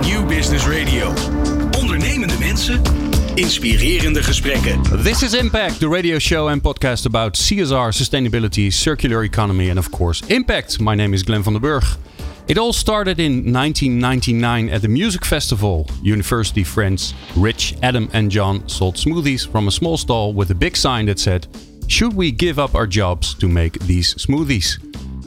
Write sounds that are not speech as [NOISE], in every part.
New Business Radio. Ondernemende mensen, inspirerende gesprekken. This is Impact, the radio show and podcast about CSR, sustainability, circular economy, and of course, impact. My name is Glenn van den Burg. It all started in 1999 at the music festival. University friends Rich, Adam, and John sold smoothies from a small stall with a big sign that said, Should we give up our jobs to make these smoothies?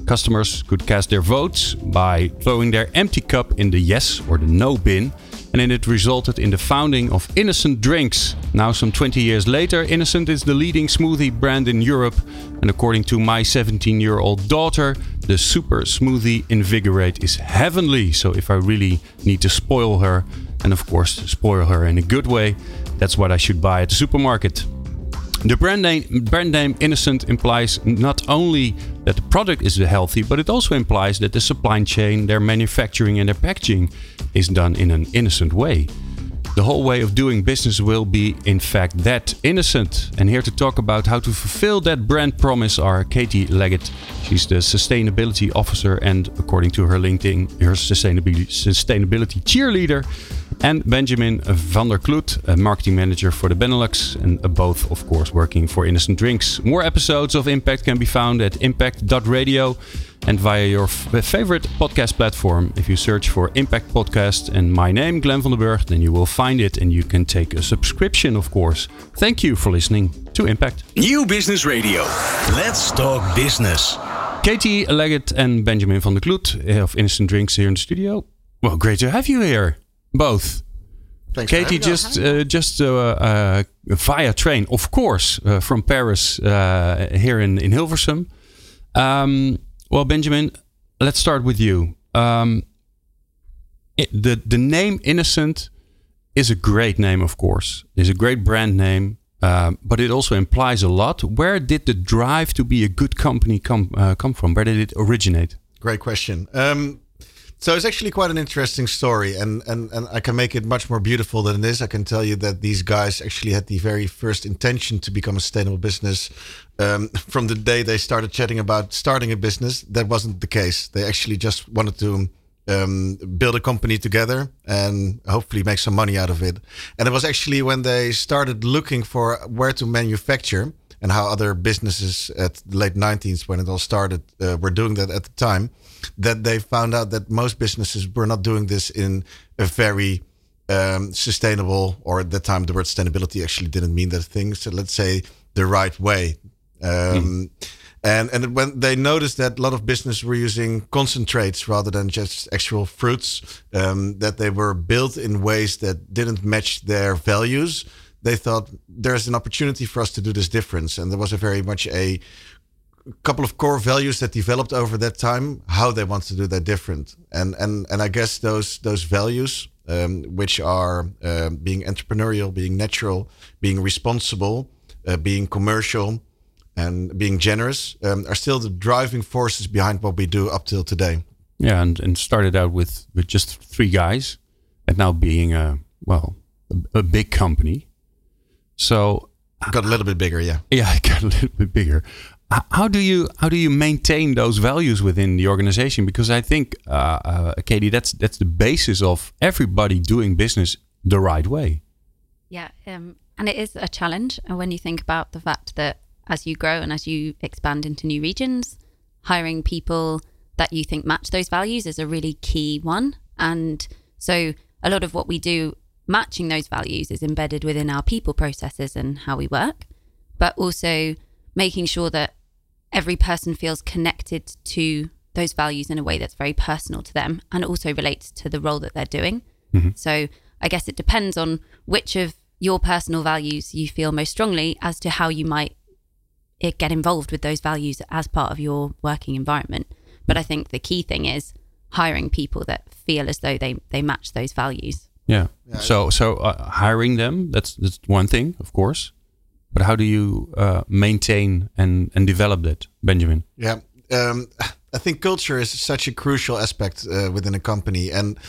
Customers could cast their votes by throwing their empty cup in the yes or the no bin, and it resulted in the founding of Innocent Drinks. Now, some 20 years later, Innocent is the leading smoothie brand in Europe, and according to my 17 year old daughter, the super smoothie Invigorate is heavenly. So, if I really need to spoil her, and of course, spoil her in a good way, that's what I should buy at the supermarket. The brand name, brand name Innocent implies not only that the product is healthy, but it also implies that the supply chain, their manufacturing, and their packaging is done in an innocent way. The whole way of doing business will be, in fact, that innocent. And here to talk about how to fulfill that brand promise are Katie Leggett. She's the sustainability officer and, according to her LinkedIn, her sustainability, cheerleader. And Benjamin van der Kloet, a marketing manager for the Benelux, and both, of course, working for Innocent Drinks. More episodes of Impact can be found at impact.radio and via your favorite podcast platform. If you search for Impact Podcast and my name, Glenn van der Burg, then you will find it and you can take a subscription, of course. Thank you for listening to Impact. New Business Radio. Let's talk business. Katie Leggett and Benjamin van der Kloet of Innocent Drinks here in the studio. Well, great to have you here, both. Thanks Katie, just uh, just uh, uh, via train, of course, uh, from Paris uh, here in in Hilversum. Um, well, Benjamin, let's start with you. Um, it, the the name Innocent is a great name, of course. It's a great brand name, um, but it also implies a lot. Where did the drive to be a good company come uh, come from? Where did it originate? Great question. Um, so it's actually quite an interesting story, and, and, and I can make it much more beautiful than this. I can tell you that these guys actually had the very first intention to become a sustainable business um, [LAUGHS] from the day they started chatting about starting a business. That wasn't the case. They actually just wanted to um, build a company together and hopefully make some money out of it. And it was actually when they started looking for where to manufacture and how other businesses at the late 90s, when it all started, uh, were doing that at the time, that they found out that most businesses were not doing this in a very um, sustainable, or at that time, the word sustainability actually didn't mean that thing. So let's say the right way. Um, And and when they noticed that a lot of businesses were using concentrates rather than just actual fruits, um, that they were built in ways that didn't match their values, they thought there's an opportunity for us to do this difference. And there was a very much a couple of core values that developed over that time, how they want to do that different. And and and I guess those those values, um, which are um, being entrepreneurial, being natural, being responsible, uh, being commercial, and being generous, um, are still the driving forces behind what we do up till today. Yeah, and, and started out with, with just three guys, and now being a well a, a big company. So Got a little bit bigger, yeah. yeah, [LAUGHS] it got a little bit bigger. How do you how do you maintain those values within the organization? Because I think, uh, uh, Katie, that's that's the basis of everybody doing business the right way. Yeah, um, and it is a challenge. And when you think about the fact that as you grow and as you expand into new regions, hiring people that you think match those values is a really key one. And so a lot of what we do matching those values is embedded within our people processes and how we work, but also making sure that every person feels connected to those values in a way that's very personal to them and also relates to the role that they're doing. So I guess it depends on which of your personal values you feel most strongly as to how you might eh, get involved with those values as part of your working environment. But I think the key thing is hiring people that feel as though they, they match those values. Yeah. So so uh, hiring them that's that's one thing, of course. But how do you uh, maintain and and develop that, Benjamin? Yeah. Um, I think culture is such a crucial aspect uh, within a company. And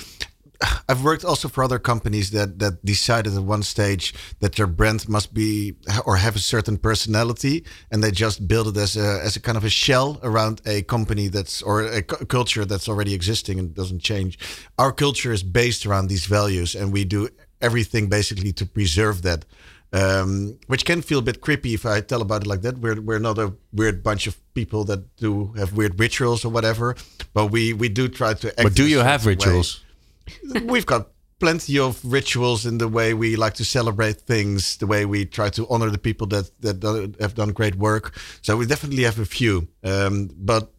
I've worked also for other companies that that decided at one stage that their brand must be or have a certain personality, and they just build it as a as a kind of a shell around a company that's or a culture that's already existing and doesn't change. Our culture is based around these values, and we do everything basically to preserve that. Um, which can feel a bit creepy if I tell about it like that. We're we're not a weird bunch of people that do have weird rituals or whatever, but we we do try to. but do you have rituals? Way. We've got plenty of rituals in the way we like to celebrate things, the way we try to honor the people that that have done great work. So we definitely have a few, um, but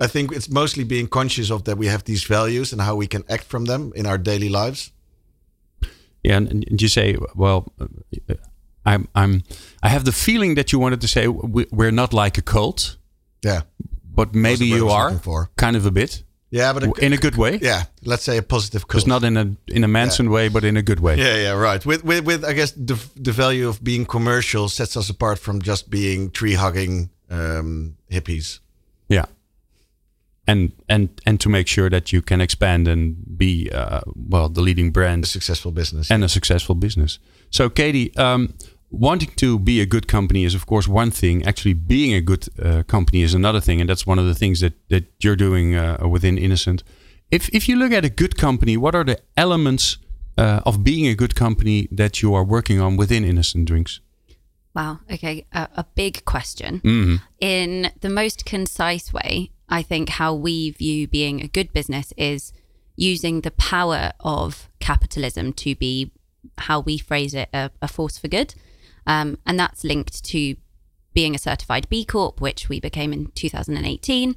I think it's mostly being conscious of that we have these values and how we can act from them in our daily lives. Yeah, and, and you say, well, I'm I'm I have the feeling that you wanted to say we're not like a cult. Yeah. But maybe you are kind of a bit. Yeah, but a, in a good way. Yeah, let's say a positive cult. It's not in a in a Manson yeah. way, but in a good way. Yeah, yeah, right. With with with I guess the the value of being commercial sets us apart from just being tree hugging um, hippies. Yeah, and and and to make sure that you can expand and be uh, well the leading brand, a successful business, and a successful business. So, Katie. Um, wanting to be a good company is of course one thing. Actually being a good uh, company is another thing and that's one of the things that that you're doing uh, within innocent. If if you look at a good company what are the elements uh, of being a good company that you are working on within innocent drinks? Wow okay a big question. Mm-hmm. in the most concise way i think how we view being a good business is using the power of capitalism to be how we phrase it a, a force for good um, and that's linked to being a certified B Corp, which we became in 2018.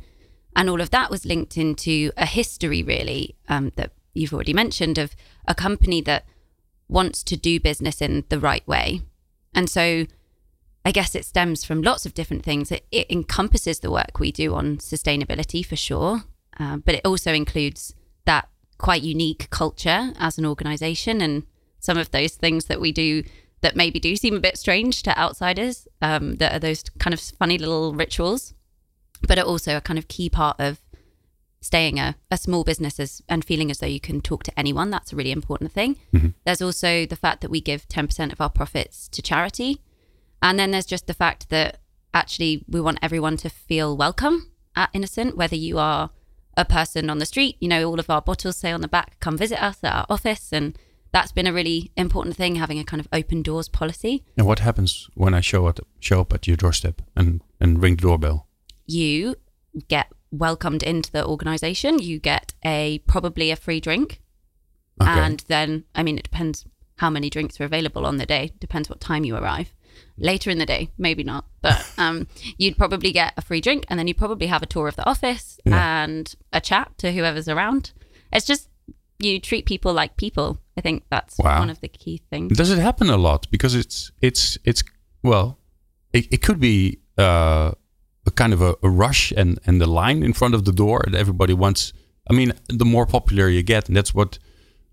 And all of that was linked into a history, really, um, that you've already mentioned of a company that wants to do business in the right way. And so I guess it stems from lots of different things. It, it encompasses the work we do on sustainability for sure, uh, but it also includes that quite unique culture as an organization and some of those things that we do that maybe do seem a bit strange to outsiders. Um, that are those kind of funny little rituals, but are also a kind of key part of staying a, a small business as, and feeling as though you can talk to anyone. That's a really important thing. Mm-hmm. There's also the fact that we give 10% of our profits to charity. And then there's just the fact that actually we want everyone to feel welcome at Innocent, whether you are a person on the street, you know, all of our bottles say on the back, come visit us at our office and that's been a really important thing, having a kind of open doors policy. And what happens when I show up, show up at your doorstep and, and ring the doorbell? You get welcomed into the organization. You get a probably a free drink. Okay. And then, I mean, it depends how many drinks are available on the day. Depends what time you arrive. Later in the day, maybe not, but [LAUGHS] um, you'd probably get a free drink, and then you'd probably have a tour of the office yeah. and a chat to whoever's around. It's just you treat people like people. I think that's wow. one of the key things. Does it happen a lot? Because it's it's it's well, it, it could be uh, a kind of a, a, rush and and the line in front of the door that everybody wants. I mean, the more popular you get, and that's what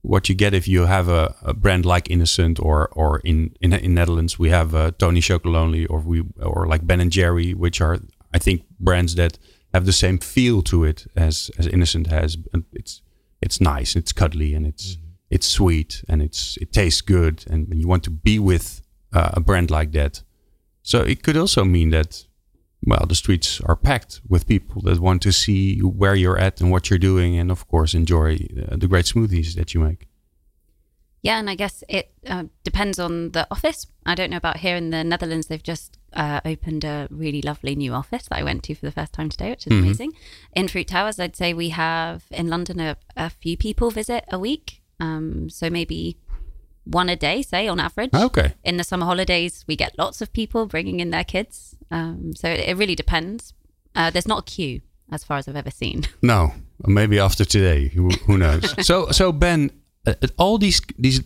what you get if you have a, a brand like Innocent or or in in, in Netherlands we have uh, Tony Chocolonely or we or like Ben and Jerry, which are I think brands that have the same feel to it as as Innocent has. And it's it's nice, it's cuddly, and it's mm-hmm. It's sweet, and it's it tastes good, and you want to be with uh, a brand like that. So it could also mean that, well, the streets are packed with people that want to see where you're at and what you're doing, and of course enjoy uh, the great smoothies that you make. Yeah, and I guess it uh, depends on the office. I don't know about here in the Netherlands. They've just uh, opened a really lovely new office that I went to for the first time today, which is mm-hmm. amazing. In Fruit Towers, I'd say we have in London a, a few people visit a week. Um, so maybe one a day, say on average. Okay. In the summer holidays, we get lots of people bringing in their kids. Um, so it, it, really depends. Uh, there's not a queue as far as I've ever seen. [LAUGHS] No, maybe after today, who, who knows? [LAUGHS] so, so Ben, uh, all these these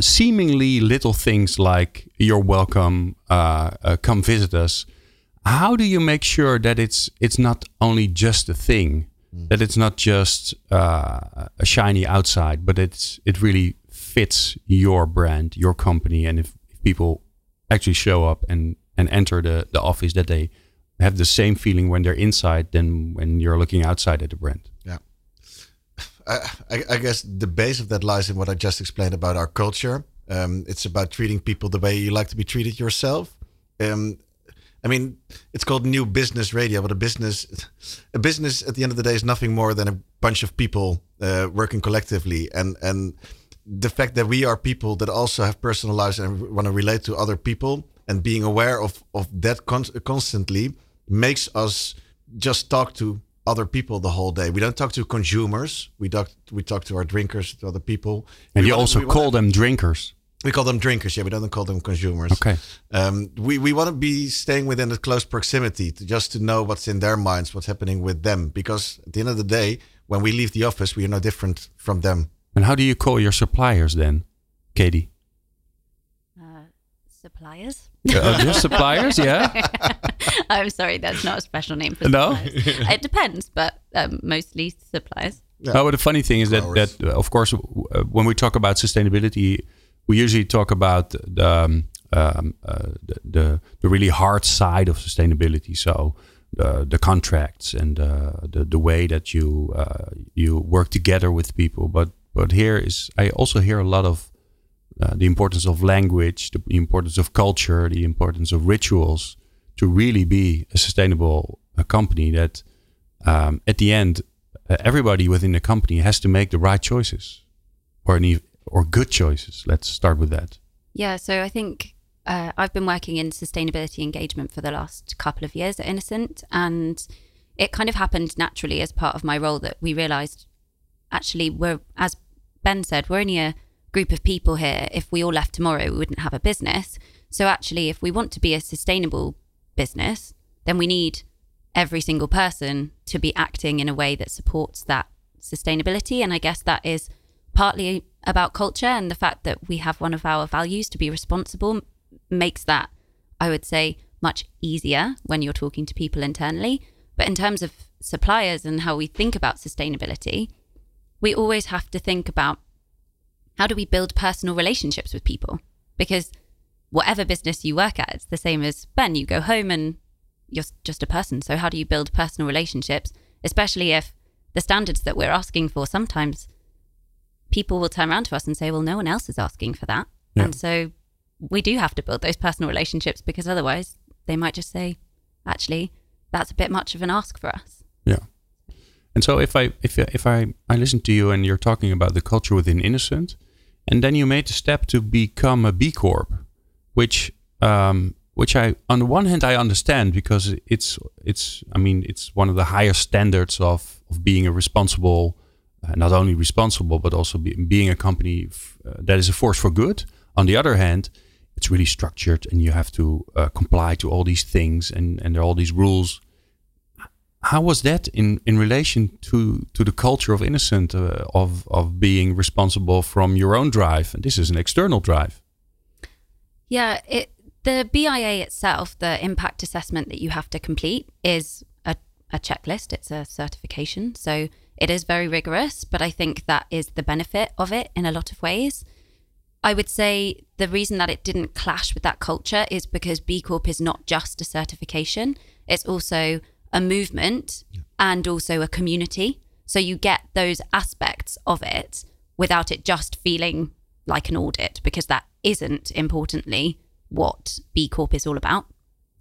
seemingly little things like you're welcome, uh, uh, come visit us. How do you make sure that it's it's not only just a thing. That it's not just uh, a shiny outside, but it's it really fits your brand, your company, and if, if people actually show up and and enter the the office, that they have the same feeling when they're inside than when you're looking outside at the brand. Yeah. [SIGHS] I, I, guess the base of that lies in what I just explained about our culture. Um, it's about treating people the way you like to be treated yourself. Um, I mean, it's called new business radio, but a business, a business at the end of the day is nothing more than a bunch of people uh, working collectively, and and the fact that we are people that also have personal lives and want to relate to other people, and being aware of of that con constantly makes us just talk to other people the whole day. We don't talk to consumers. We talk we talk to our drinkers, to other people. And we you wanna, also call wanna, them drinkers. We call them drinkers, yeah. We don't call them consumers. Okay. Um, we we want to be staying within a close proximity to just to know what's in their minds, what's happening with them. Because at the end of the day, when we leave the office, we are no different from them. And how do you call your suppliers then, Katie? Uh, suppliers. Uh, just suppliers, yeah. [LAUGHS] I'm sorry, that's not a special name for No? suppliers. it depends, but um, mostly suppliers. Yeah. Oh, but the funny thing is that Growers. that uh, of course w- uh, when we talk about sustainability, we usually talk about the um, um, uh, the, the the really hard side of sustainability. So uh, the contracts and uh, the the way that you uh, you work together with people. But but here is I also hear a lot of uh, the importance of language, the importance of culture, the importance of rituals to really be a sustainable uh, company that um, at the end everybody within the company has to make the right choices or or good choices. Let's start with that. Yeah, so I think uh, I've been working in sustainability engagement for the last couple of years at Innocent, and it kind of happened naturally as part of my role that we realised actually we're, as Ben said, we're only a group of people here. If we all left tomorrow, we wouldn't have a business. So actually, if we want to be a sustainable business, then we need every single person to be acting in a way that supports that sustainability. And I guess that is partly about culture and the fact that we have one of our values to be responsible makes that, I would say, much easier when you're talking to people internally. But in terms of suppliers and how we think about sustainability, we always have to think about how do we build personal relationships with people? Because whatever business you work at, it's the same as Ben. You go home and you're just a person. So how do you build personal relationships, especially if the standards that we're asking for sometimes people will turn around to us and say, well, no one else is asking for that. Yeah. And so we do have to build those personal relationships because otherwise they might just say, actually, that's a bit much of an ask for us. Yeah. And so if I if if I I listen to you and you're talking about the culture within Innocent, and then you made the step to become a B Corp, which um, which I on the one hand I understand because it's it's I mean it's one of the higher standards of of being a responsible, not only responsible but also be, being a company uh, that is a force for good. On the other hand, it's really structured and you have to uh, comply to all these things and and there are all these rules how was that in, in relation to, to the culture of innocent uh, of of being responsible from your own drive and this is an external drive Yeah, it the BIA itself, the impact assessment that you have to complete is a, a checklist. It's a certification. So it is very rigorous, but I think that is the benefit of it in a lot of ways. I would say the reason that it didn't clash with that culture is because B Corp is not just a certification, it's also a movement and also a community. So you get those aspects of it without it just feeling like an audit, because that isn't importantly what B Corp is all about.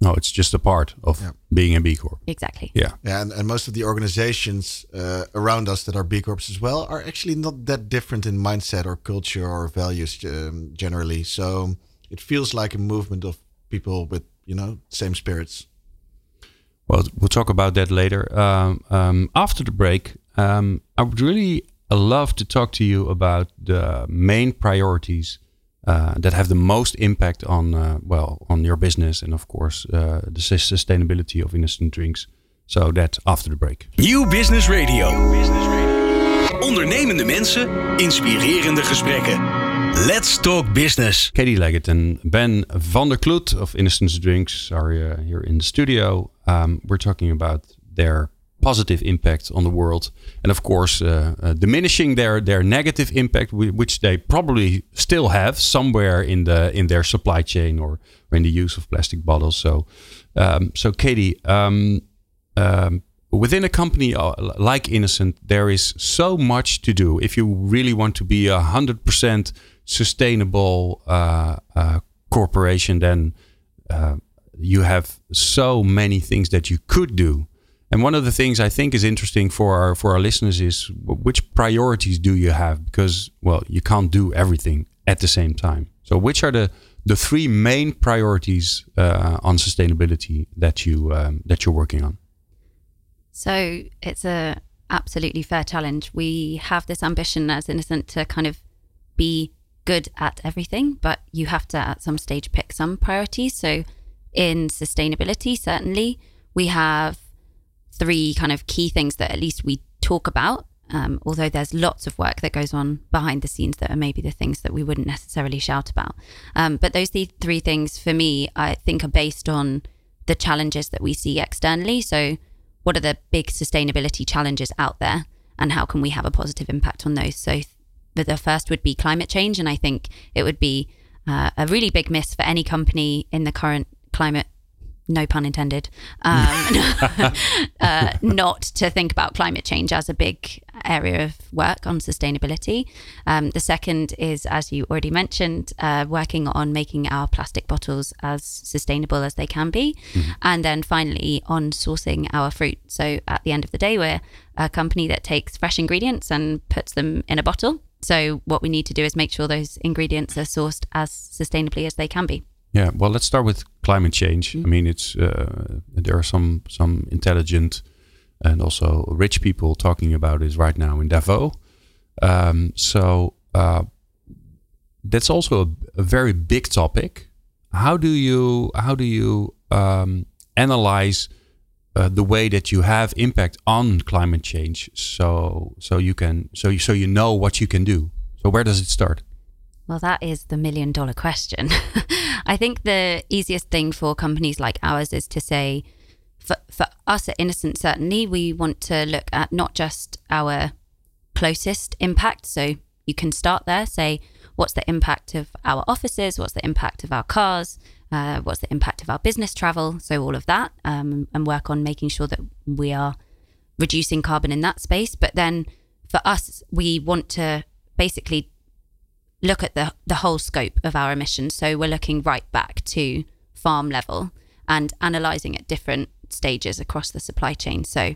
No it's just a part of Yeah. being a b corp Exactly. yeah Yeah, and, and most of the organizations uh, around us that are B Corps as well are actually not that different in mindset or culture or values um, generally. So it feels like a movement of people with, you know, same spirits. well we'll talk about that later um, um, after the break um, i would really love to talk to you about the main priorities uh, that have the most impact on uh, well on your business and of course uh, the sustainability of innocent drinks so that after the break Nieuw Business Radio. Ondernemende mensen, inspirerende gesprekken. Let's talk business. Katie Leggett and Ben van der Kloet of Innocence Drinks are uh, here in the studio. Um, we're talking about their positive impact on the world, and of course, uh, uh, diminishing their their negative impact, which they probably still have somewhere in the in their supply chain or, in the use of plastic bottles. So, um, so Katie, um, um, within a company uh, like Innocent, there is so much to do. If you really want to be a hundred percent sustainable uh, uh, corporation, then uh, you have so many things that you could do. And one of the things I think is interesting for our for our listeners is which priorities do you have? Because well, you can't do everything at the same time. So which are the the three main priorities uh, on sustainability that you um, that you're working on? So it's a absolutely fair challenge. We have this ambition as innocent to kind of be good at everything, but you have to at some stage pick some priorities. So in sustainability, certainly we have three kind of key things that at least we talk about. Um, although there's lots of work that goes on behind the scenes that are maybe the things that we wouldn't necessarily shout about. Um, but those three things for me, I think, are based on the challenges that we see externally. So what are the big sustainability challenges out there and how can we have a positive impact on those? So the, the first would be climate change. And I think it would be uh, a really big miss for any company in the current climate no pun intended, um, [LAUGHS] [LAUGHS] uh, not to think about climate change as a big area of work on sustainability. Um, the second is, as you already mentioned, uh, working on making our plastic bottles as sustainable as they can be. Mm-hmm. And then finally, on sourcing our fruit. So at the end of the day, we're a company that takes fresh ingredients and puts them in a bottle. So what we need to do is make sure those ingredients are sourced as sustainably as they can be. Yeah, well, let's start with climate change. Mm-hmm. I mean, it's uh, there are some some intelligent and also rich people talking about this right now in Davos. Um, so uh, that's also a, a, very big topic. How do you how do you um, analyze uh, the way that you have impact on climate change? So so you can so you, so you know what you can do. So where does it start? Well, that is the million dollar question. [LAUGHS] I think the easiest thing for companies like ours is to say, for, for us at Innocent, certainly, we want to look at not just our closest impact. So you can start there, say, what's the impact of our offices? What's the impact of our cars? Uh, what's the impact of our business travel? So all of that, um, and work on making sure that we are reducing carbon in that space. But then for us, we want to basically look at the, the whole scope of our emissions. So we're looking right back to farm level and analysing at different stages across the supply chain. So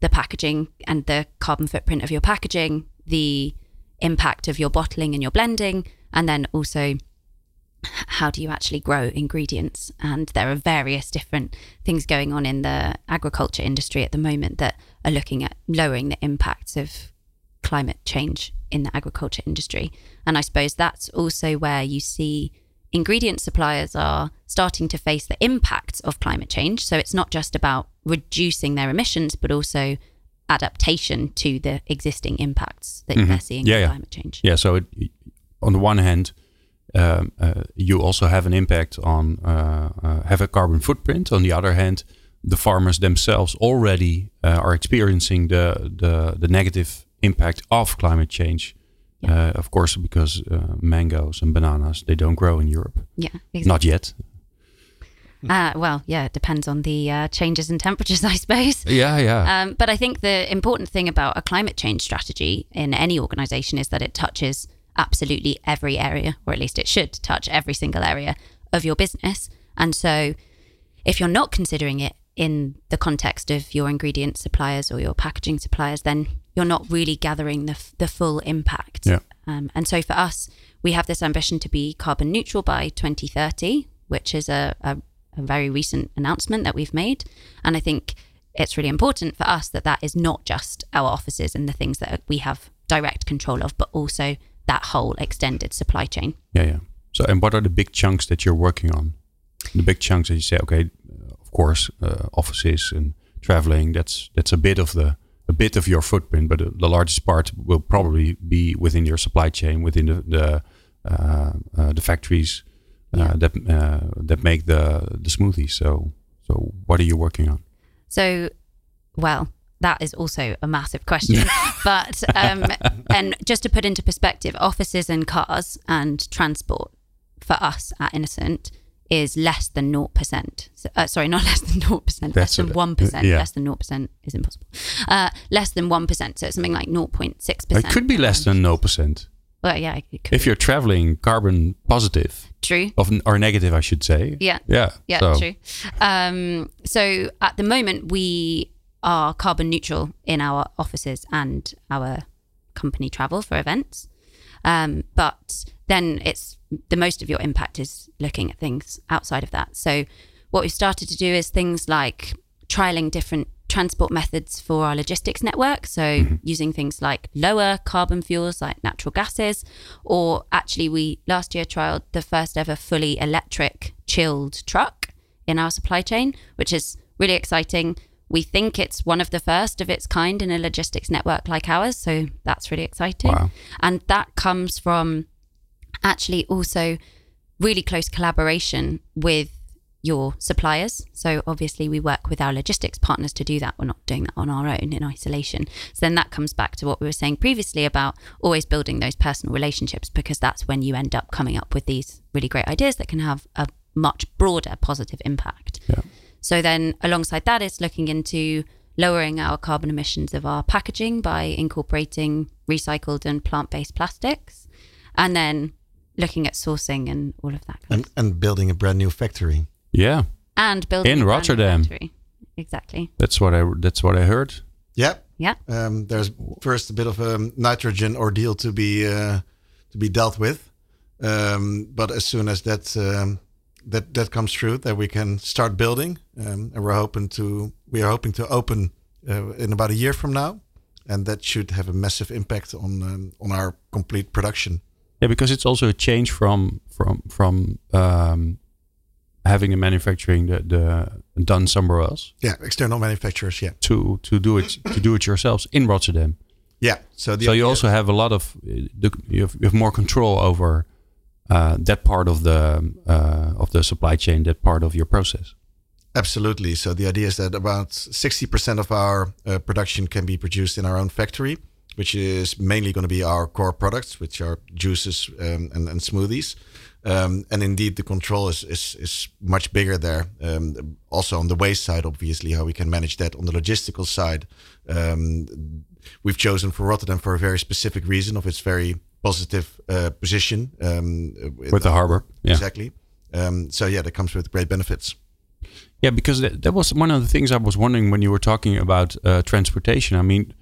the packaging and the carbon footprint of your packaging, the impact of your bottling and your blending, and then also how do you actually grow ingredients? And there are various different things going on in the agriculture industry at the moment that are looking at lowering the impacts of climate change in the agriculture industry. And I suppose that's also where you see ingredient suppliers are starting to face the impacts of climate change. So it's not just about reducing their emissions, but also adaptation to the existing impacts that mm-hmm. they're seeing yeah, in yeah. climate change. Yeah. So it, on the one hand, um, uh, you also have an impact on uh, uh, have a carbon footprint. On the other hand, the farmers themselves already uh, are experiencing the, the the negative impact of climate change. Yeah. Uh, of course, because uh, mangoes and bananas they don't grow in Europe. Yeah, exactly. not yet. [LAUGHS] Uh, well, yeah, it depends on the uh, changes in temperatures, [LAUGHS] I suppose. Yeah, yeah. Um, but I think the important thing about a climate change strategy in any organization is that it touches absolutely every area, or at least it should touch every single area of your business. And so, if you're not considering it in the context of your ingredient suppliers or your packaging suppliers, then you're not really gathering the, the full impact. Yeah. Um, and so for us, we have this ambition to be carbon neutral by 2030, which is a, a, a very recent announcement that we've made. And I think it's really important for us that that is not just our offices and the things that we have direct control of, but also that whole extended supply chain. Yeah, yeah. So, and what are the big chunks that you're working on? The big chunks that you say, okay, of course, uh, offices and traveling. That's that's a bit of the a bit of your footprint, but the largest part will probably be within your supply chain, within the the, uh, uh, the factories uh, yeah. that uh, that make the the smoothies. So so what are you working on? So, well, that is also a massive question. [LAUGHS] but um, and just to put into perspective, offices and cars and transport for us at Innocent is less than 0%. So, uh, sorry, not [LAUGHS] less than 0%, less than 1%. yeah. Less than 0% is impossible. Uh, less than 1%. So it's something like 0.6%. It could be less than no percent Well, yeah, it could if you're traveling carbon positive true. of or negative, I should say. Yeah. Yeah. Yeah, so, true. Um, so at the moment, we are carbon neutral in our offices and our company travel for events. Um, but then it's the most of your impact is looking at things outside of that. So what we've started to do is things like trialing different transport methods for our logistics network. So mm-hmm. using things like lower carbon fuels like natural gases, or actually we last year trialed the first ever fully electric chilled truck in our supply chain, which is really exciting. We think it's one of the first of its kind in a logistics network like ours. So that's really exciting. Wow. And that comes from actually also really close collaboration with your suppliers. So obviously we work with our logistics partners to do that. We're not doing that on our own in isolation. So then that comes back to what we were saying previously about always building those personal relationships because that's when you end up coming up with these really great ideas that can have a much broader positive impact. Yeah. So then alongside that is looking into lowering our carbon emissions of our packaging by incorporating recycled and plant-based plastics and then looking at sourcing and all of that. kind And, and building a brand new factory. Yeah. and building In a brand new Rotterdam. factory. Exactly. That's what I that's what I heard. Yeah. Yeah. Um, there's first a bit of a nitrogen ordeal to be uh, to be dealt with, um, but as soon as that um, that that comes through, that we can start building, um, and we're hoping to we are hoping to open uh, in about a year from now, and that should have a massive impact on um, on our complete production. Yeah, because it's also a change from from from um, having a manufacturing the, the done somewhere else Yeah, external manufacturers. Yeah, to to do it to do it yourselves in Rotterdam. yeah. So the so you also have a lot of the, you, have, you have more control over uh, that part of the uh, of the supply chain, that part of your process. Absolutely. So the idea is that about 60% of our uh, production can be produced in our own factory, which is mainly going to be our core products, which are juices um, and, and smoothies. Um, and indeed, the control is, is, is much bigger there. Um, also on the waste side, obviously, how we can manage that. On the logistical side, um, we've chosen for Rotterdam for a very specific reason of its very positive uh, position um, With the harbor, yeah. Exactly. Um, so yeah, that comes with great benefits. Yeah, because that, that was one of the things I was wondering when you were talking about uh, transportation. I mean,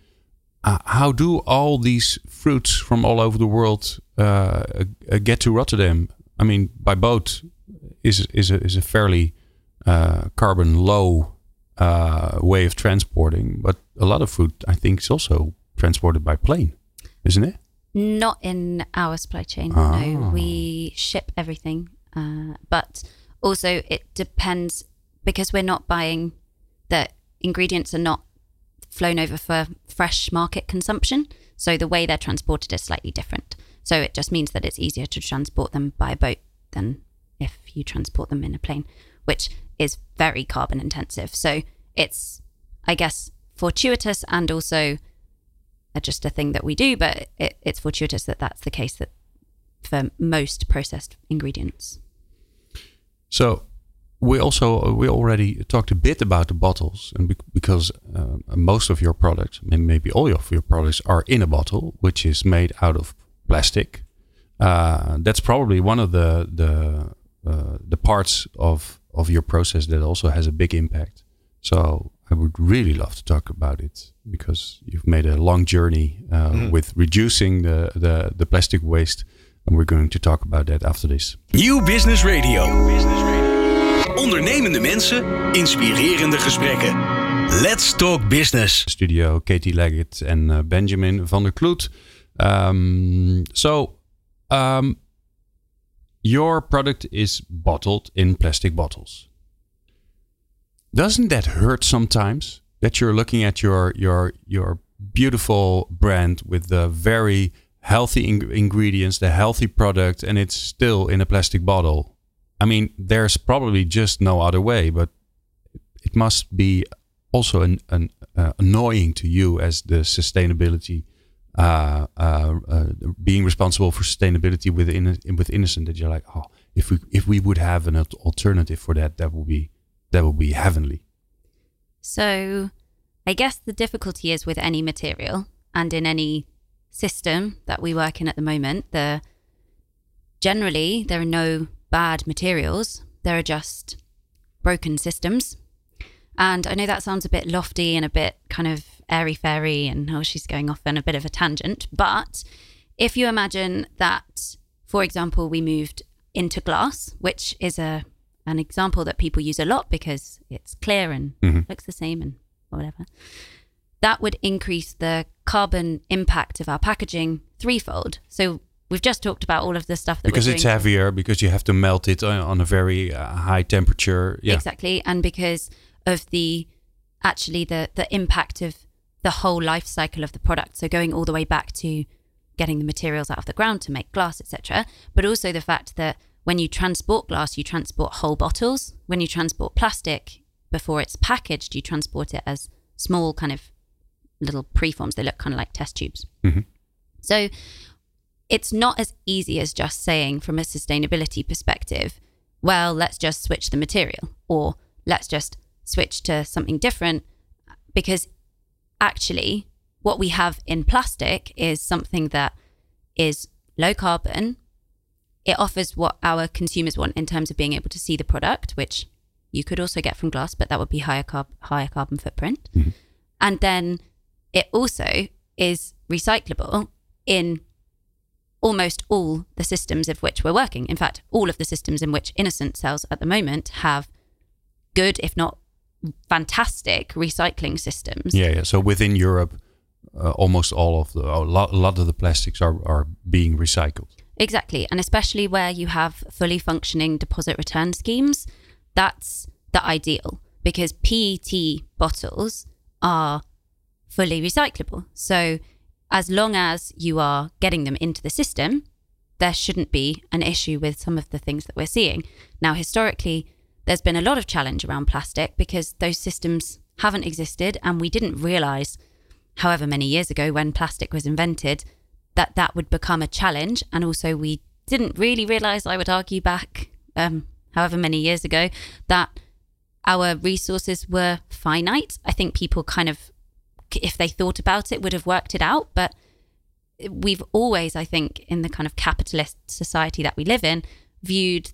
uh, how do all these fruits from all over the world uh, uh, get to Rotterdam? I mean, by boat is is a, is a fairly uh, carbon low uh, way of transporting, but a lot of food, I think is also transported by plane, isn't it? Not in our supply chain. Ah. No, we ship everything. Uh, but also, it depends because we're not buying the ingredients are not flown over for fresh market consumption. So the way they're transported is slightly different. So it just means that it's easier to transport them by boat than if you transport them in a plane, which is very carbon intensive. So it's, I guess, fortuitous and also just a thing that we do, but it, it's fortuitous that that's the case that for most processed ingredients. So we also we already talked a bit about the bottles, and bec- because uh, most of your products, maybe all of your products, are in a bottle, which is made out of plastic. Uh, that's probably one of the the uh, the parts of of your process that also has a big impact. So I would really love to talk about it because you've made a long journey uh, with reducing the, the the plastic waste, and we're going to talk about that after this. Nieuw Business Radio. Ondernemende mensen, inspirerende gesprekken. Let's talk business. studio, Katie Leggett en uh, Benjamin van der Kloet. Um, so, um, your product is bottled in plastic bottles. Doesn't that hurt sometimes that you're looking at your your your beautiful brand with the very healthy ing- ingredients, the healthy product, and it's still in a plastic bottle? I mean, there's probably just no other way, but it must be also an, an uh, annoying to you as the sustainability uh, uh, uh, being responsible for sustainability within with innocent that you're like oh if we if we would have an alternative for that, that would be that would be heavenly. So, I guess the difficulty is with any material and in any system that we work in at the moment, the generally there are no bad materials. There are just broken systems. And I know that sounds a bit lofty and a bit kind of airy fairy and oh she's going off on a bit of a tangent, but if you imagine that for example we moved into glass, which is a an example that people use a lot because it's clear and mm-hmm. looks the same and whatever. That would increase the carbon impact of our packaging threefold. So we've just talked about all of the stuff that because it's heavier because you have to melt it on, on a very uh, high temperature yeah Exactly. And because of the actually the the impact of the whole life cycle of the product. So going all the way back to getting the materials out of the ground to make glass, etc. But also the fact that when you transport glass, you transport whole bottles. When you transport plastic before it's packaged, you transport it as small kind of little preforms. They look kind of like test tubes. So it's not as easy as just saying from a sustainability perspective, well, let's just switch the material or let's just switch to something different because actually what we have in plastic is something that is low carbon. It offers what our consumers want in terms of being able to see the product, which you could also get from glass, but that would be higher carb higher carbon footprint. Mm-hmm. And then it also is recyclable in almost all the systems of which we're working. In fact, all of the systems in which Innocent sells at the moment have good, if not fantastic, recycling systems. yeah yeah so within europe uh, almost all of the a lot, a lot of the plastics are, are being recycled Exactly. And especially where you have fully functioning deposit return schemes, that's the ideal because PET bottles are fully recyclable. So as long as you are getting them into the system, there shouldn't be an issue with some of the things that we're seeing. Now, historically, there's been a lot of challenge around plastic because those systems haven't existed and we didn't realize however many years ago when plastic was invented that that would become a challenge and also we didn't really realize i would argue back um, however many years ago that our resources were finite i think people kind of if they thought about it would have worked it out. But we've always i think in the kind of capitalist society that we live in viewed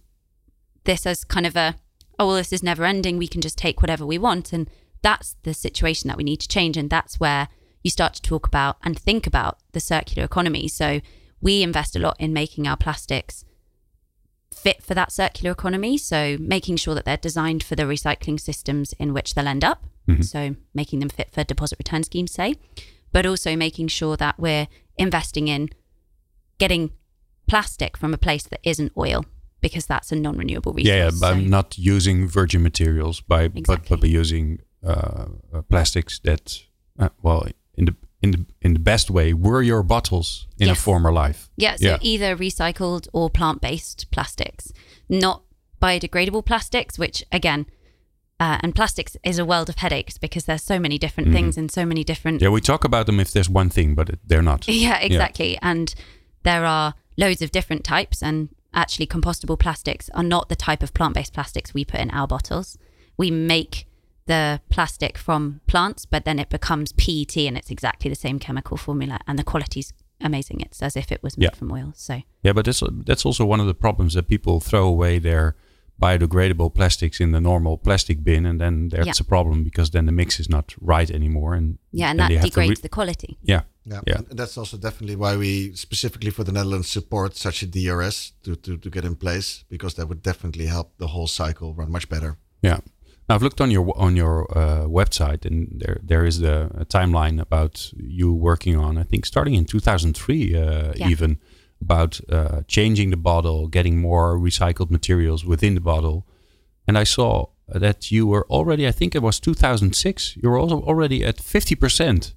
this as kind of a oh well this is never ending. We can just take whatever we want. And that's the situation that we need to change. And that's where you start to talk about and think about the circular economy. So we invest a lot in making our plastics fit for that circular economy. So making sure that they're designed for the recycling systems in which they'll end up. So making them fit for deposit return schemes say. But also making sure that we're investing in getting plastic from a place that isn't oil because that's a non-renewable resource. yeah, yeah by So- not using virgin materials by but, but by using uh, uh, plastics that uh, well in the in the in the best way were your bottles in a former life Yeah, so Yeah. either recycled or plant-based plastics, not biodegradable plastics, which again, uh, and plastics is a world of headaches because there's so many different things and so many different Mm-hmm. yeah we talk about them if there's one thing but they're not [LAUGHS] Yeah, exactly. And there are loads of different types, and actually, compostable plastics are not the type of plant based plastics we put in our bottles. We make the plastic from plants, but then it becomes PET, and it's exactly the same chemical formula, and the quality's amazing. It's as if it was made Yeah. from oil. So, Yeah, but that's that's also one of the problems that people throw away their biodegradable plastics in the normal plastic bin, and then that's Yeah. a problem because then the mix is not right anymore, and yeah, and then that have re- degrades the quality. yeah, Yeah, Yeah. And that's also definitely why we specifically for the Netherlands support such a DRS to, to, to get in place because that would definitely help the whole cycle run much better. yeah. Now I've looked on your on your uh, website, and there there is the a timeline about you working on. I think starting in 2003, uh, Yeah. even about uh, changing the bottle, getting more recycled materials within the bottle, and I saw that you were already. I think it was 2006. You were also already at 50 percent.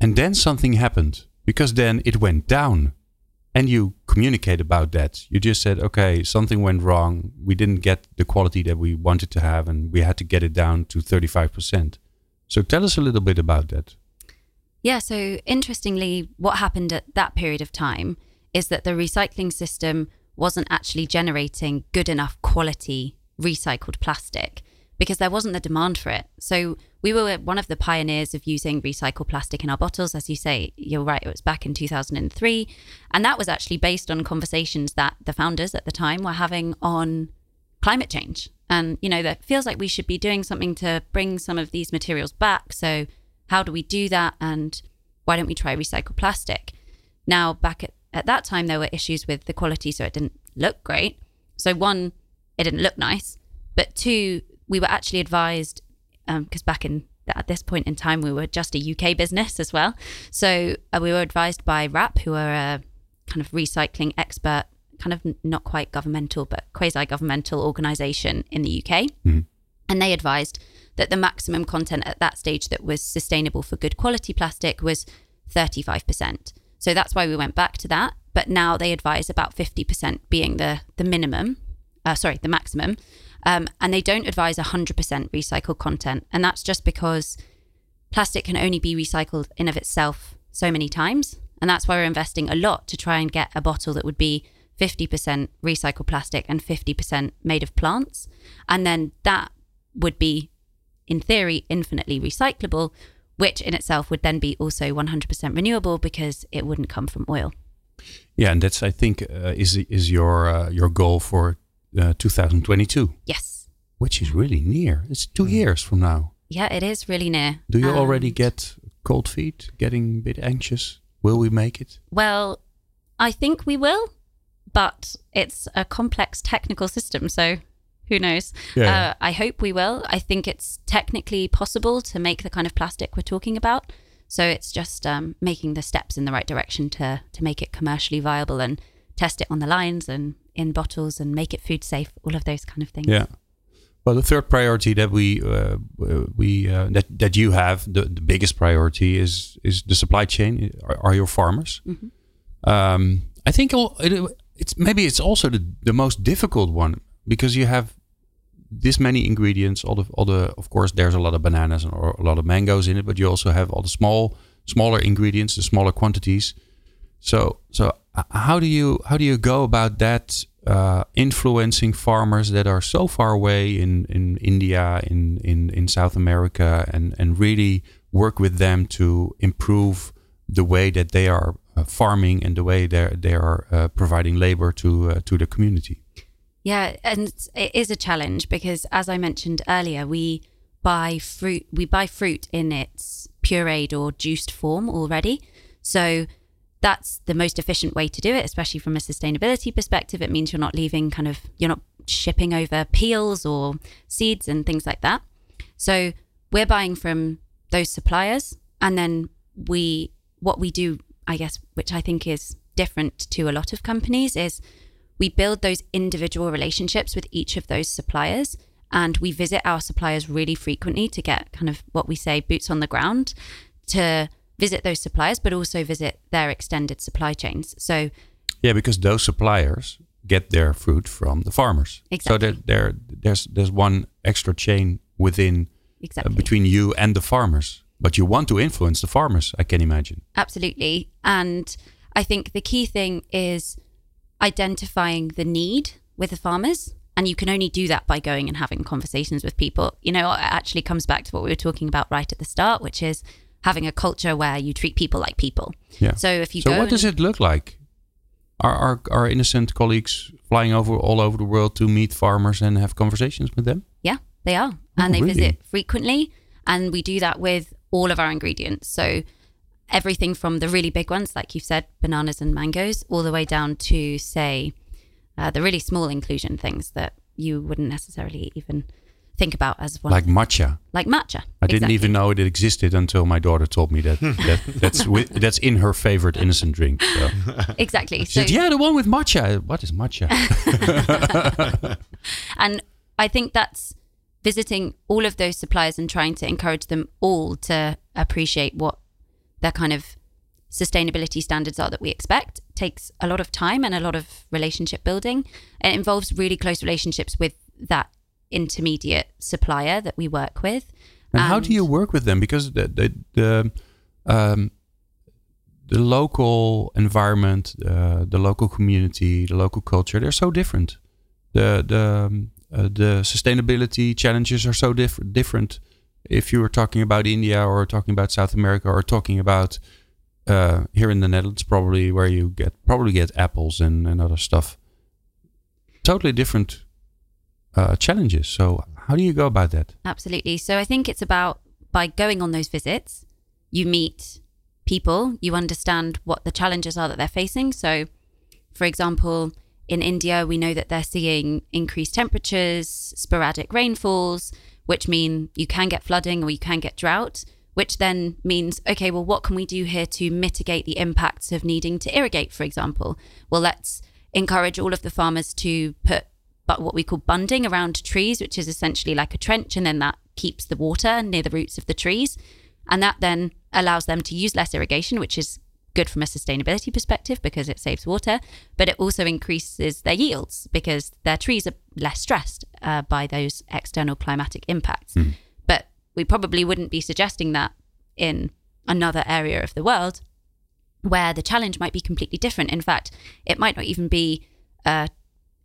And then something happened because then it went down. And you communicate about that. You just said, okay, something went wrong. We didn't get the quality that we wanted to have, and we had to get it down to 35%. So tell us a little bit about that. Yeah, so interestingly, what happened at that period of time is that the recycling system wasn't actually generating good enough quality recycled plastic because there wasn't the demand for it. So we were one of the pioneers of using recycled plastic in our bottles. As you say, you're right, it was back in 2003. And that was actually based on conversations that the founders at the time were having on climate change. And, you know, that feels like we should be doing something to bring some of these materials back. So, how do we do that? And why don't we try recycled plastic? Now, back at, at that time, there were issues with the quality, so it didn't look great. So, one, it didn't look nice. But two, we were actually advised because um, back in at this point in time we were just a UK business as well. So uh, we were advised by WRAP, who are a kind of recycling expert, kind of not quite governmental but quasi-governmental organisation in the UK, mm-hmm. and they advised that the maximum content at that stage that was sustainable for good quality plastic was 35%. So that's why we went back to that. But now they advise about 50% being the the minimum, uh, sorry, the maximum. Um, and they don't advise 100% recycled content. And that's just because plastic can only be recycled in of itself so many times. And that's why we're investing a lot to try and get a bottle that would be 50% recycled plastic and 50% made of plants. And then that would be, in theory, infinitely recyclable, which in itself would then be also 100% renewable because it wouldn't come from oil. Yeah, and that's I think uh, is is your uh, your goal for uh, 2022. Yes. Which is really near. It's two mm. years from now. Yeah, it is really near. Do you already get cold feet, getting a bit anxious? Will we make it? Well, I think we will, but it's a complex technical system, so who knows? Yeah. Uh, I hope we will. I think it's technically possible to make the kind of plastic we're talking about. So it's just um, making the steps in the right direction to to make it commercially viable and test it on the lines and in bottles and make it food safe, all of those kind of things. Yeah. Well, the third priority that we uh, we uh, that that you have the, the biggest priority is is the supply chain. Are, are your farmers? Mm-hmm. Um, I think it, it's maybe it's also the, the most difficult one because you have this many ingredients. All the all the of course there's a lot of bananas or a lot of mangoes in it, but you also have all the small smaller ingredients, the smaller quantities. So so how do you how do you go about that uh, influencing farmers that are so far away in, in India, in, in, in South America, and, and really work with them to improve the way that they are uh, farming and the way they they are uh, providing labor to uh, to the community. Yeah, and it is a challenge because, as I mentioned earlier, we buy fruit we buy fruit in its pureed or juiced form already. So that's the most efficient way to do it, especially from a sustainability perspective. It means you're not leaving kind of, you're not shipping over peels or seeds and things like that. So we're buying from those suppliers. And then we, what we do, I guess, which I think is different to a lot of companies, is we build those individual relationships with each of those suppliers. And we visit our suppliers really frequently to get kind of what we say boots on the ground to visit those suppliers, but also visit their extended supply chains. So, yeah, because those suppliers get their fruit from the farmers. Exactly. So there, there there's there's one extra chain within exactly. Uh, between you and the farmers. But you want to influence the farmers, I can imagine. Absolutely. And I think the key thing is identifying the need with the farmers. And you can only do that by going and having conversations with people. You know, it actually comes back to what we were talking about right at the start, which is having a culture where you treat people like people. Yeah. So if you so what does it look like? Are our, our innocent colleagues flying over all over the world to meet farmers and have conversations with them? Yeah, they are, oh, and they really? visit frequently, and we do that with all of our ingredients. So everything from the really big ones, like you've said, bananas and mangoes, all the way down to say uh, the really small inclusion things that you wouldn't necessarily even think about as one. Like matcha. Like matcha. I didn't even know it existed until my daughter told me that, hmm. that that's with, that's in her favorite innocent drink. So. [LAUGHS] Exactly. She so, said, "Yeah, the one with matcha. What is matcha?" [LAUGHS] [LAUGHS] and I think that's visiting all of those suppliers and trying to encourage them all to appreciate what their kind of sustainability standards are that we expect takes a lot of time and a lot of relationship building. It involves really close relationships with that intermediate supplier that we work with. And, and how do you work with them? Because the the the, um, the local environment, uh, the local community, the local culture, they're so different. The the um, uh, the sustainability challenges are so diff- different. If you were talking about India or talking about South America or talking about uh, here in the Netherlands, probably where you get probably get apples and, and other stuff. Totally different uh, challenges. So how do you go about that? Absolutely. So I think it's about by going on those visits, you meet people, you understand what the challenges are that they're facing. So, for example, in India, we know that they're seeing increased temperatures, sporadic rainfalls, which mean you can get flooding or you can get drought, which then means, okay, well, what can we do here to mitigate the impacts of needing to irrigate, for example? Well, let's encourage all of the farmers to put but what we call bunding around trees, which is essentially like a trench, and then that keeps the water near the roots of the trees. And that then allows them to use less irrigation, which is good from a sustainability perspective because it saves water, but it also increases their yields because their trees are less stressed uh, by those external climatic impacts. Mm. But we probably wouldn't be suggesting that in another area of the world where the challenge might be completely different. In fact, it might not even be uh,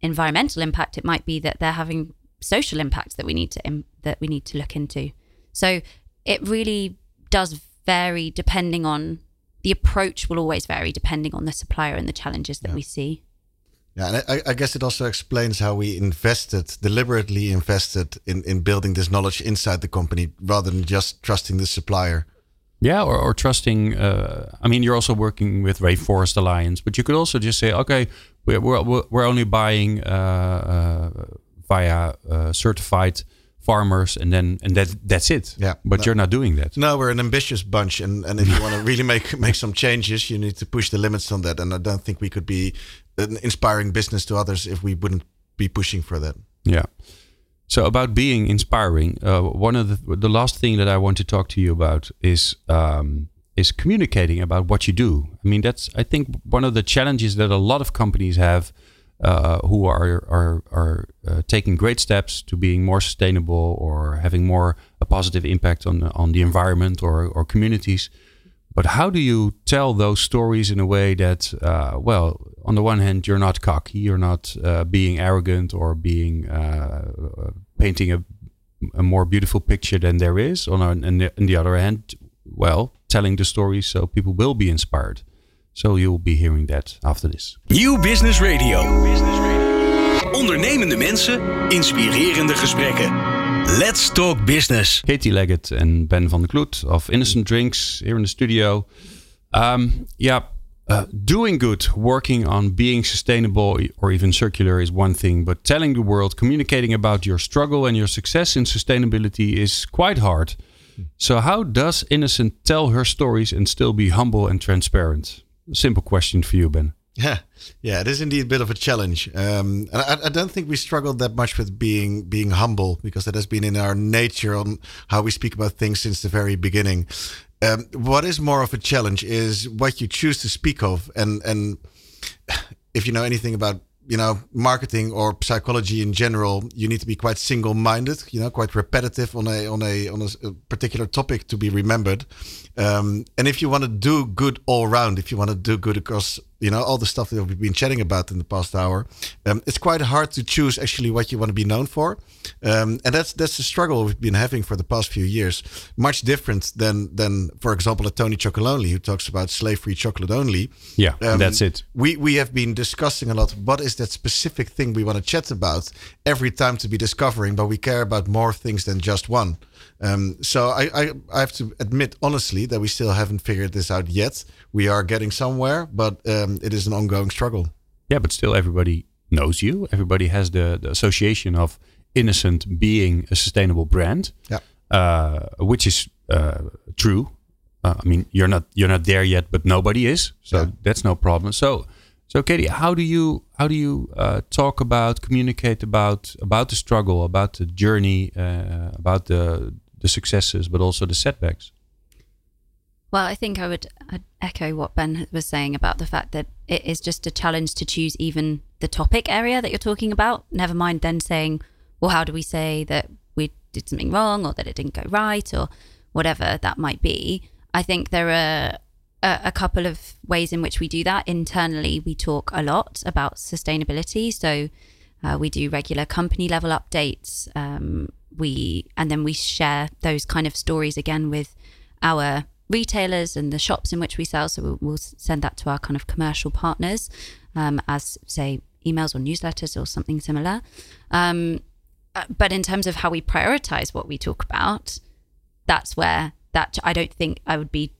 environmental impact; it might be that they're having social impacts that we need to Im- that we need to look into. So it really does vary depending on the approach will always vary depending on the supplier and the challenges that yeah. we see. Yeah, and I, I, guess it also explains how we invested, deliberately invested in, in building this knowledge inside the company rather than just trusting the supplier. Yeah, or, or trusting. Uh, I mean, you're also working with Rainforest Alliance, but you could also just say, okay, we're, we're, we're only buying uh, uh, via uh, certified farmers and then and that that's it. Yeah. But no, you're not doing that. No we're an ambitious bunch and and if you want to [LAUGHS] really make make some changes you need to push the limits on that. And i don't think we could be an inspiring business to others if we wouldn't be pushing for that. Yeah. So about being inspiring uh, one of the the last thing that i want to talk to you about is um, is communicating about what you do i mean that's i think one of the challenges that a lot of companies have uh, who are are are uh, taking great steps to being more sustainable or having more a positive impact on on the environment or or communities. But how do you tell those stories in a way that, uh, well, on the one hand, you're not cocky, you're not uh, being arrogant or being uh, painting a, a more beautiful picture than there is. On, the, on the other hand, well, telling the stories so people will be inspired. So you'll be hearing that after this. New Business Radio. Ondernemende mensen, inspirerende gesprekken. Let's talk business. Katie Leggett and Ben van der Kloet of Innocent Drinks here in the studio. Um, yeah, uh, doing good, working on being sustainable or even circular is one thing, but telling the world, communicating about your struggle and your success in sustainability is quite hard. So, how does Innocent tell her stories and still be humble and transparent? simple question for you, Ben. Yeah, yeah, it is indeed a bit of a challenge. Um, and I, I, don't think we struggled that much with being being humble because that has been in our nature on how we speak about things since the very beginning. Um, what is more of a challenge is what you choose to speak of, and and [SIGHS] if you know anything about you know marketing or psychology in general you need to be quite single-minded you know quite repetitive on a on a on a uh, particular topic to be remembered um, and if you want to do good all around if you want to do good across you know all the stuff that we've been chatting about in the past hour um, it's quite hard to choose actually what you want to be known for. Um, and that's that's the struggle we've been having for the past few years. Much different than than for example a tony chocolonely who talks about slave free chocolate only. Yeah um, that's it. we we have been discussing a lot what is that specific thing we want to chat about every time to be discovering but we care about more things than just one um, so I, I, I have to admit honestly that we still haven't figured this out yet we are getting somewhere, but um, it is an ongoing struggle. Yeah, but still, everybody knows you. Everybody has the, the association of Innocent being a sustainable brand. Yeah, uh, which is uh, true. Uh, I mean, you're not you're not there yet, but nobody is, so yeah. that's no problem. So, so Katie, how do you how do you uh, talk about, communicate about about the struggle, about the journey, uh, about the the successes, but also the setbacks? Well, I think I would I'd echo what Ben was saying about the fact that it is just a challenge to choose even the topic area that you're talking about. Never mind then saying, well, how do we say that we did something wrong or that it didn't go right or whatever that might be. I think there are a, a couple of ways in which we do that. Internally, we talk a lot about sustainability. So uh, we do regular company level updates. Um, we and then we share those kind of stories again with our retailers and the shops in which we sell. So we'll, we'll send that to our kind of commercial partners um, as say emails or newsletters or something similar. Um, uh, but in terms of how we prioritize what we talk about, that's where that I don't think I would be.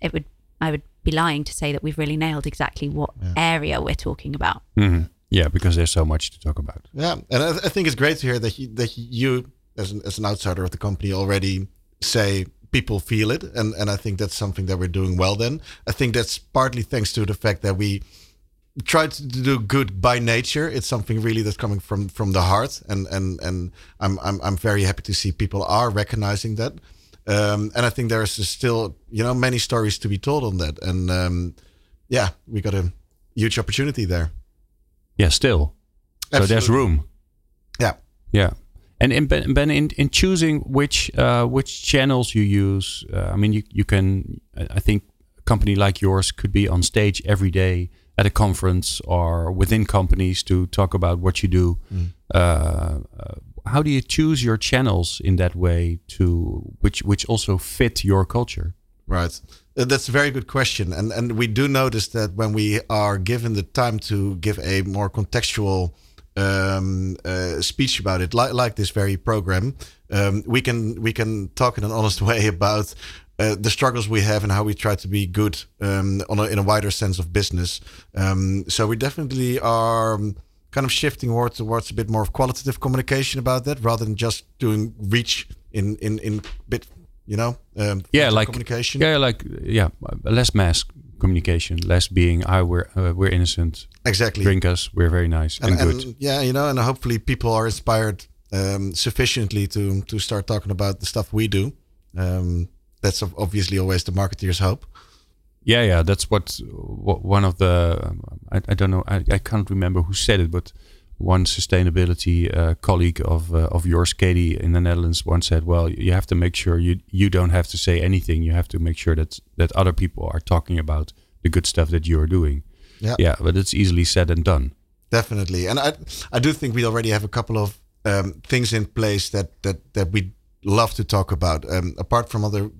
It would I would be lying to say that we've really nailed exactly what yeah. area we're talking about. Mm-hmm. Yeah, because there's so much to talk about. Yeah, and I, I think it's great to hear that you, that you as an, as an outsider of the company already say people feel it, and and I think that's something that we're doing well. Then I think that's partly thanks to the fact that we try to do good by nature. It's something really that's coming from from the heart, and and and I'm I'm I'm very happy to see people are recognizing that. Um, and I think there's still you know many stories to be told on that, and um, yeah, we got a huge opportunity there. Yeah, still. Absolutely. So there's room. Yeah. Yeah. And in, Ben, in, in choosing which uh, which channels you use, uh, I mean, you, you can, I think a company like yours could be on stage every day at a conference or within companies to talk about what you do. Mm. Uh, uh, how do you choose your channels in that way to which which also fit your culture? Right. Uh, that's a very good question, and and we do notice that when we are given the time to give a more contextual um, uh, speech about it, like like this very program, um, we can we can talk in an honest [LAUGHS] way about uh, the struggles we have and how we try to be good um, on a, in a wider sense of business. Um, so we definitely are um, kind of shifting towards, towards a bit more of qualitative communication about that, rather than just doing reach in in in bit, you know, um, yeah, like communication. Yeah, like yeah, less mass communication, less being I ah, we're uh, we're innocent. Exactly. Drink us. We're very nice and, and good. And, yeah, you know, and hopefully people are inspired um, sufficiently to to start talking about the stuff we do. Um, that's obviously always the marketeer's hope. Yeah, yeah, that's what, what one of the I, I don't know I, I can't remember who said it, but one sustainability uh, colleague of uh, of yours, Katie, in the Netherlands, once said, "Well, you have to make sure you you don't have to say anything. You have to make sure that that other people are talking about the good stuff that you are doing." Yeah, yeah, but it's easily said and done. Definitely, and I I do think we already have a couple of um, things in place that that that we love to talk about. Um, apart from other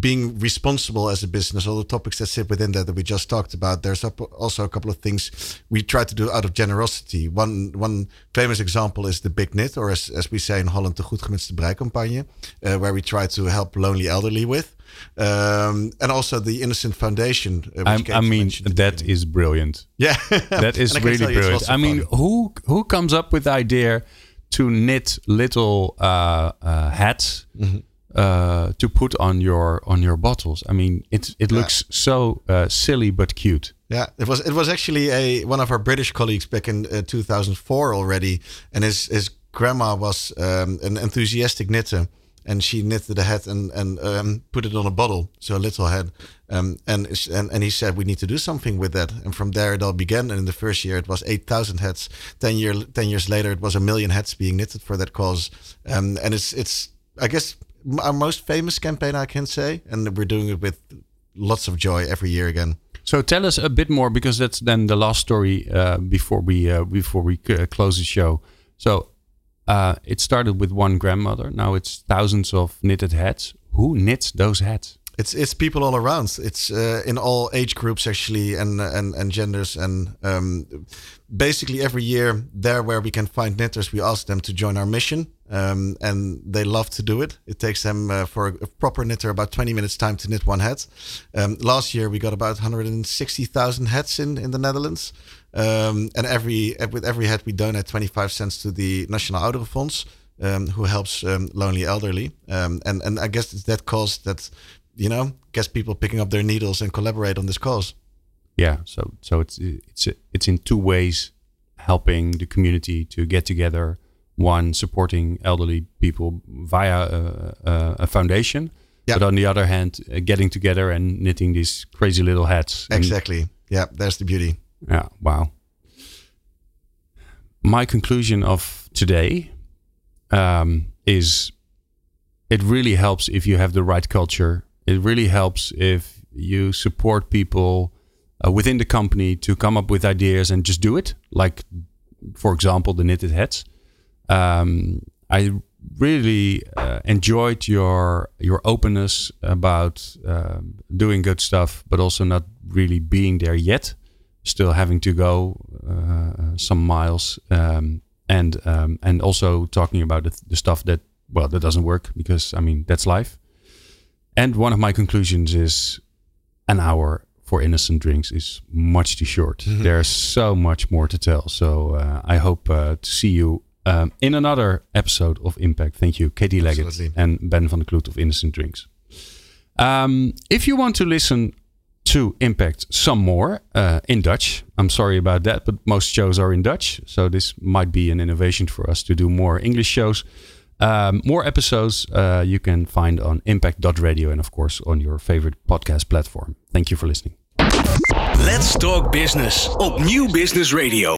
being responsible as a business, all the topics that sit within that that we just talked about, there's also a couple of things we try to do out of generosity. One one famous example is the Big Knit, or as, as we say in Holland, the Goed Gewenste Brei campagne, uh, where we try to help lonely elderly with. Um, and also the Innocent Foundation. Uh, I mean, that is brilliant. Yeah, that [LAUGHS] is really brilliant. I mean, who who comes up with the idea to knit little uh, uh, hats mm-hmm. uh, to put on your on your bottles. I mean, it it yeah. looks so uh, silly but cute. Yeah, it was it was actually a one of our British colleagues back in uh, 2004 already, and his his grandma was um, an enthusiastic knitter and she knitted a hat and and um, put it on a bottle, so a little hat. Um, and, and and he said we need to do something with that. And from there it all began. And in the first year it was eight thousand hats. Ten year ten years later it was a million hats being knitted for that cause. Um, and it's it's I guess our most famous campaign I can say, and we're doing it with lots of joy every year again. So tell us a bit more because that's then the last story uh, before we uh, before we uh, close the show. So uh, it started with one grandmother. Now it's thousands of knitted hats. Who knits those hats? It's it's people all around. It's uh, in all age groups actually, and and and genders, and um, basically every year there where we can find knitters, we ask them to join our mission, um, and they love to do it. It takes them uh, for a proper knitter about twenty minutes time to knit one hat. Um, last year we got about one hundred and sixty thousand hats in in the Netherlands. Um, and every with every head we donate 25 cents to the National Ouderenfonds, um, who helps um, lonely elderly. Um, and and I guess it's that cause that you know gets people picking up their needles and collaborate on this cause. Yeah, so so it's it's it's in two ways helping the community to get together. One supporting elderly people via a, a, a foundation, but on the other hand, uh, getting together and knitting these crazy little hats. Exactly. yeah, that's the beauty. Yeah, wow. My conclusion of today um, is it really helps if you have the right culture. It really helps if you support people uh, within the company to come up with ideas and just do it. Like, for example, the knitted hats. Um, I really uh, enjoyed your your openness about um, doing good stuff, but also not really being there yet. Still having to go uh, some miles, um, and um, and also talking about the, the stuff that well that doesn't work because I mean that's life. And one of my conclusions is an hour for innocent drinks is much too short. Mm-hmm. [LAUGHS] There's so much more to tell. So uh, I hope uh, to see you um, in another episode of Impact. Thank you, Katie Leggett Absolutely. and Ben van der Kloet of Innocent Drinks. Um, if you want to listen to Impact some more uh, in Dutch, I'm sorry about that, but most shows are in Dutch. So this might be an innovation for us to do more English shows. Um, more episodes uh, you can find on impact.radio and, of course, on your favorite podcast platform. Thank you for listening. Let's talk business op New Business Radio.